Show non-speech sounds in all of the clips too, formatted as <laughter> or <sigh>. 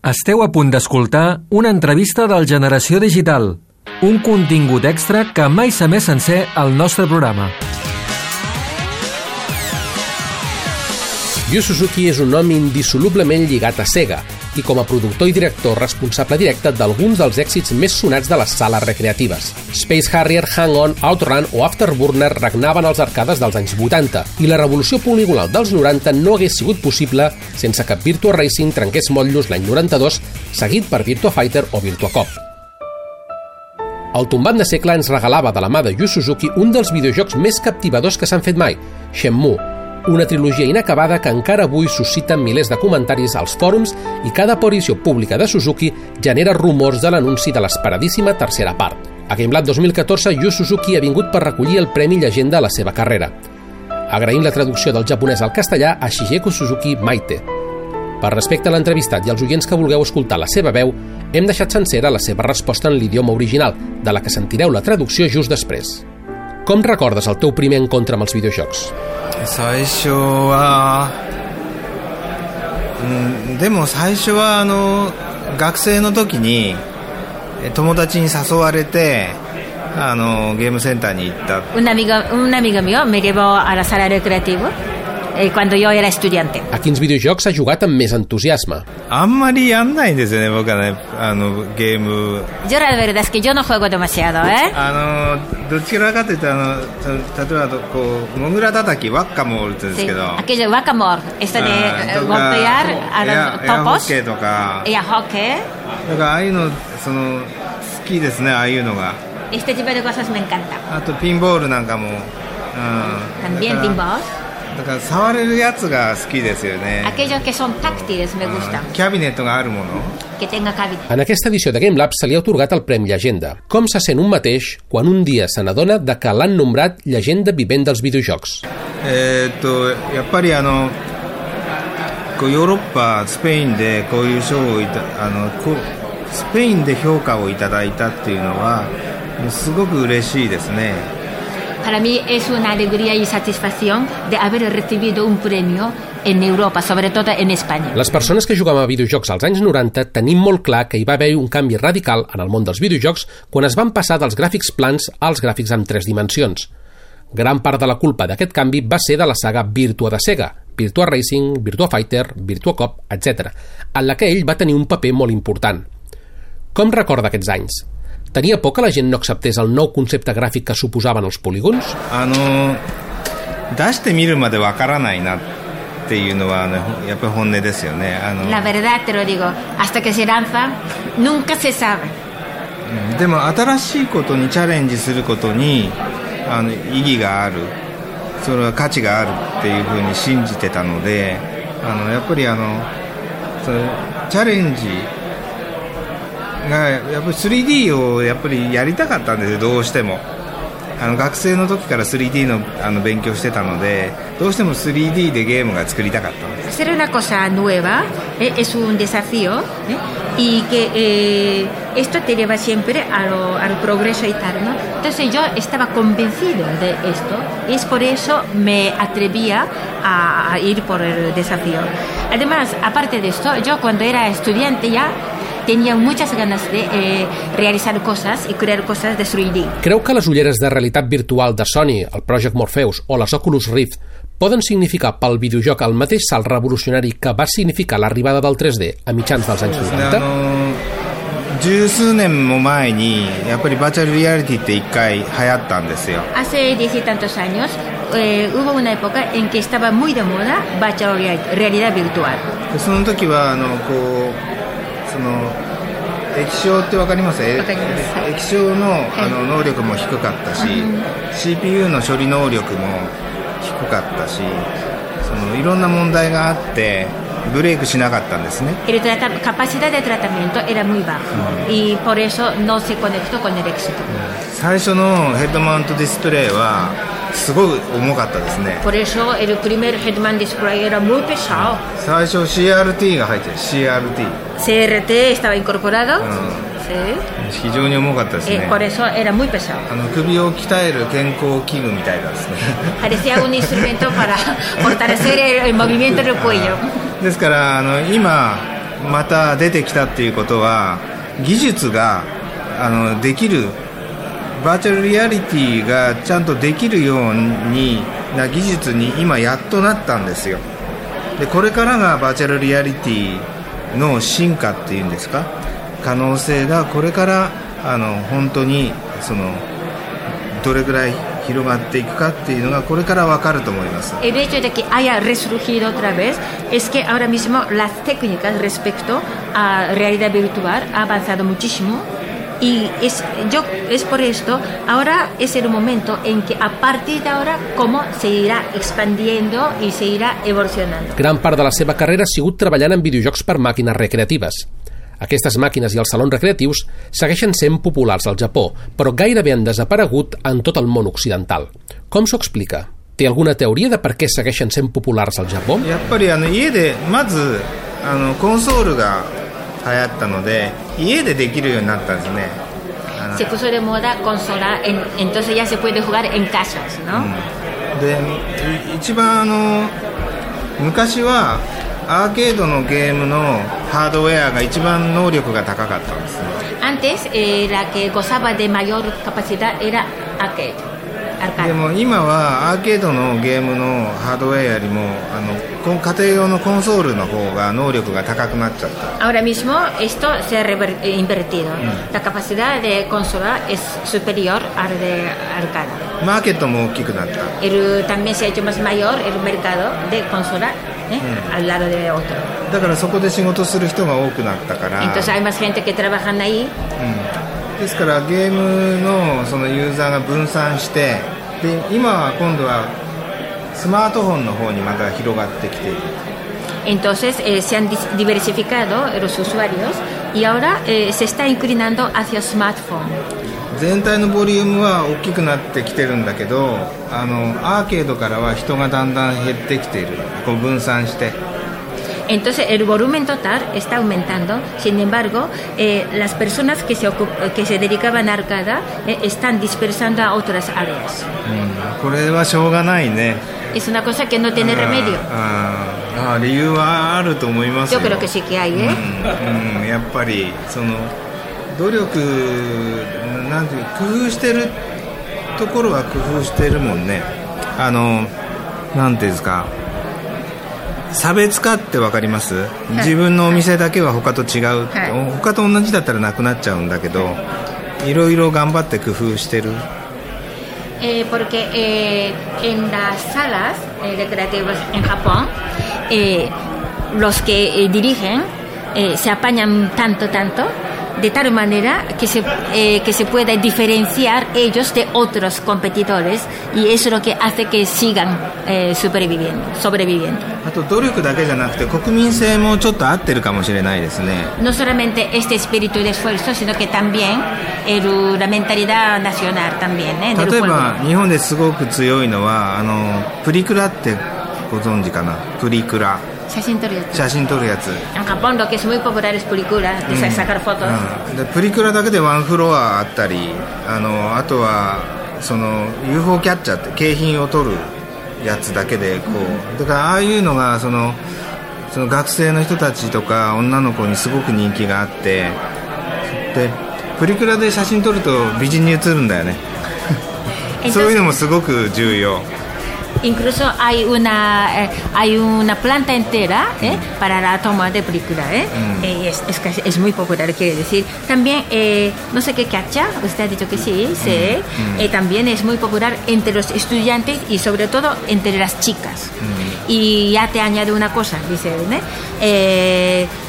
Esteu a punt d'escoltar una entrevista del Generació Digital, un contingut extra que mai s'ha més sencer al nostre programa. Yu Suzuki és un nom indissolublement lligat a Sega i com a productor i director responsable directe d'alguns dels èxits més sonats de les sales recreatives. Space Harrier, Hang-On, Outrun o Afterburner regnaven als arcades dels anys 80 i la revolució poligonal dels 90 no hagués sigut possible sense que Virtua Racing trenqués motllos l'any 92 seguit per Virtua Fighter o Virtua Cop. El tombat de segle ens regalava de la mà de Yu Suzuki un dels videojocs més captivadors que s'han fet mai, Shenmue, una trilogia inacabada que encara avui suscita milers de comentaris als fòrums i cada aparició pública de Suzuki genera rumors de l'anunci de l'esperadíssima tercera part. A GameLab 2014, Yu Suzuki ha vingut per recollir el Premi Llegenda a la seva carrera. Agraïm la traducció del japonès al castellà a Shigeko Suzuki Maite. Per respecte a l'entrevistat i als oients que vulgueu escoltar la seva veu, hem deixat sencera la seva resposta en l'idioma original, de la que sentireu la traducció just després. Com recordes el teu primer encontre amb els videojocs? 最初は、うん、でも最初はあの学生の時にえ友達に誘われてあのゲームセンターに行った Un amigo, un amigo mío me llevó a la sala recreativa eh, cuando yo era estudiante. A quins videojocs ha jugat amb més entusiasme? あんまりやんないんですよね僕はねあのゲーム Yo la verdad es que yo no juego demasiado, ¿eh? あのどちらかというとあのた例えばこうモグラ叩きワッカモールって言うんです Sí, けど aquello guacamole, esto de あ eh, ーとか golpear エ a ア los エアホッ topos ケーとか y a hockey. だからああいうのその好きですねああいうのが Este tipo de cosas me encanta. あとピンボールなんかも、うん、 También だから pinball. だから触れるやつが好きですよね Aquellos que son táctiles me gustan. キャビネットがあるもの Que tenga cabida. En aquesta edició de GameLab se li ha otorgat el Premi Llegenda. Com se sent un mateix quan un dia se n'adona de que l'han nombrat llegenda vivent dels videojocs? えーっとやっぱりあのこうヨーロッパスペインでこういう賞をいたあのこうスペインで評価をいただいたっていうのはもうすごく嬉しいですね Para mí es una alegría y satisfacción de haber recibido un premio en Europa, sobre todo en España. Les persones que jugàvem a videojocs als anys 90 tenim molt clar que hi va haver un canvi radical en el món dels videojocs quan es van passar dels gràfics plans als gràfics en tres dimensions. Gran part de la culpa d'aquest canvi va ser de la saga Virtua de Sega, Virtua Racing, Virtua Fighter, Virtua Cop, etc., en la que ell va tenir un paper molt important. Com recorda aquests anys? Tenia por que la gent no acceptés el nou concepte gràfic que suposaven els polígons? あの出してみるまでわからないなっていうのは、ね、やっぱり本音ですよねあの La verdad te lo digo, hasta que se lanza, nunca se sabe. でも新しいことにチャレンジすることにあの意義があるそれは価値があるっていうふうに信じてたのであのやっぱりあのそのチャレンジがやっぱり 3D をやっぱりやりたかったんですよどうしてもあの学生の時から 3D のあの勉強してたのでどうしても 3D でゲームが作りたかったんです Hacer una cosa nueva eh, es un desafío ¿eh? y que eh, esto te lleva siempre a lo- al progreso y tal, ¿no? Entonces yo estaba convencido de esto y es por eso me atrevía a, a ir por el desafío. Además, aparte de esto, yo cuando era estudiante ya tenía muchas ganas de eh, realizar cosas y crear cosas de 3D. Creu que les ulleres de realitat virtual de Sony, el Project Morpheus o les Oculus Rift poden significar pel videojoc el mateix salt revolucionari que va significar l'arribada del 3D a mitjans dels anys あ 90? の十数年も前にやっぱりバーチャルリアリティって一回流行ったんですよ Hace diez y tantos años eh, hubo una época en que estaba muy de moda virtual real- realidad virtual. でその時はあのこう その液晶って分かります？えわかります。はい液晶のあの能力も低かったし、CPU の処理能力も低かったしそのいろんな問題があってブレイクしなかったんですね。El trata- capacidad de tratamiento era muy baja y por eso no se conectó con el éxito. 最初のヘッドマウントディスプレイはすごい重かったですね。最初 CRT が入って CRT estaba えら、も、うん。非常たです。あの首を鍛える健康器具みたいですね。<laughs> ですから、あの今また出てきたっていうことは。技術が、あのできるバーチャルリアリティがちゃんとできるようにな技術に今やっとなったんですよ。でこれからがバーチャルリアリティの進化っていうんですか？可能性がこれからあの本当にそのどれぐらい広がっていくかっていうのがこれから分かると思います。El hecho de que haya resurgido otra vez es que ahora mismo las técnicas respecto a realidad virtual ha avanzado muchísimo y es, yo, es por esto, ahora es el momento en que a partir de ahora cómo se irá expandiendo y se irá evolucionando. Gran part de la seva carrera ha sigut treballant en videojocs per màquines recreatives. Aquestes màquines i els salons recreatius segueixen sent populars al Japó, però gairebé han desaparegut en tot el món occidental. Com s'ho explica? Té alguna teoria de per què segueixen sent populars al Japó? やっぱりあの家でまずあのコンソールが 流行ったので家でできるようになったんですね Se puso de moda consola, en- entonces ya se puede jugar en casas, ¿no? でい一番あの昔はアーケードのゲームのハードウェアが一番能力が高かったんですね Antes eh, la que gozaba de mayor capacidad era arcade. で arcade. も今はアーケードのゲームのハードウェアよりもあのこ家庭用のコンソールの方が能力が高くなっちゃった Ahora mismo esto se ha rever- eh, invertido. La capacidad de consola es superior a la de arcade. マーケットも大きくなった El- también se ha hecho más mayor el mercado de consola ¿eh? al lado de otro. だからそこで仕事する人が多くなったから Entonces hay más gente que trabajan ahí ですからゲームのそのユーザーが分散してで今は今度はスマートフォンの方にまた広がってきている。Entonces eh, se han diversificado los usuarios y ahora eh, se está inclinando hacia smartphone. 全体のボリュームは大きくなってきてるんだけどあのアーケードからは人がだんだん減ってきている。こう分散して Entonces el volumen total está aumentando, sin embargo, eh, las personas que se, ocup- que se dedicaban a arcada eh, están dispersando a otras áreas. うんこれはしょうがないね Es una cosa que no tiene remedio. あーあー理由はあると思います Yo よ creo que sí que hay, ¿eh? うんうんやっぱりその努力なんていう工夫してるところは工夫してるもんねあのなんていうんですか 差別化って分かります、自分のお店だけは他と違う、はい他と同じだったらなくなっちゃうんだけどいろいろ頑張って工夫してる Eh, porque eh, en las salas eh, recreativas en Japón, eh, los que eh, dirigen eh, se apañan tanto, tanto, de tal manera que se, eh, que se pueda diferenciar ellos de otros competidores y eso es lo que hace que sigan eh, sobreviviendo, sobreviviendo. あと努力だけじゃなくて国民性もちょっと合ってるかもしれないですね No solamente este espíritu de esfuerzo, sino que también el- la mentalidad nacional también, ¿eh? del 例え pueblo. ば日本ですごく強いのはあのプリクラってご存知かなプリクラ Shashintori. 写真撮るやつ、En Japón lo que es muy popular es película, de sa- sacar fotos. うん。でプリクラだけでワンフロアあったりあのあとはその UFO キャッチャーって景品を撮るやつだけでこう。だからああいうのがそのその学生の人たちとか女の子にすごく人気があってでプリクラで写真撮ると美人に写るんだよね。<laughs> そういうのもすごく重要 Incluso hay una eh, hay una planta entera ¿eh? para la toma de película, ¿eh? Eh, es, es, es muy popular, quiere decir. También, eh, no sé qué cacha, usted ha dicho que sí, sí. Eh, también es muy popular entre los estudiantes y sobre todo entre las chicas. Y ya te añade una cosa, dice,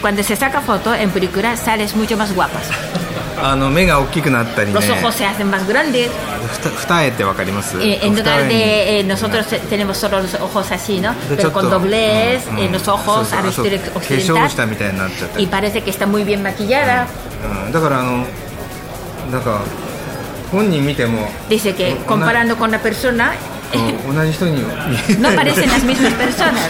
cuando se saca foto en película sales mucho más guapas. <laughs> あの目が大きくなったりね Los ojos se hacen más grandes. ふた二重ってわかります Eh, en 二 lugar 重に de eh, nosotros te- tenemos solo los ojos así, ¿no? De Pero hecho, con todo. doblez Mm, en mm. los ojos Sí, sí, al eso, estilo 化粧した occidental みたいになっちゃった y り、 parece que está muy bien maquillada. うん、だからあのなんか本人見ても Dice que Una- comparando con la persona うん同じ人に見え no ない parecen las mismas personas.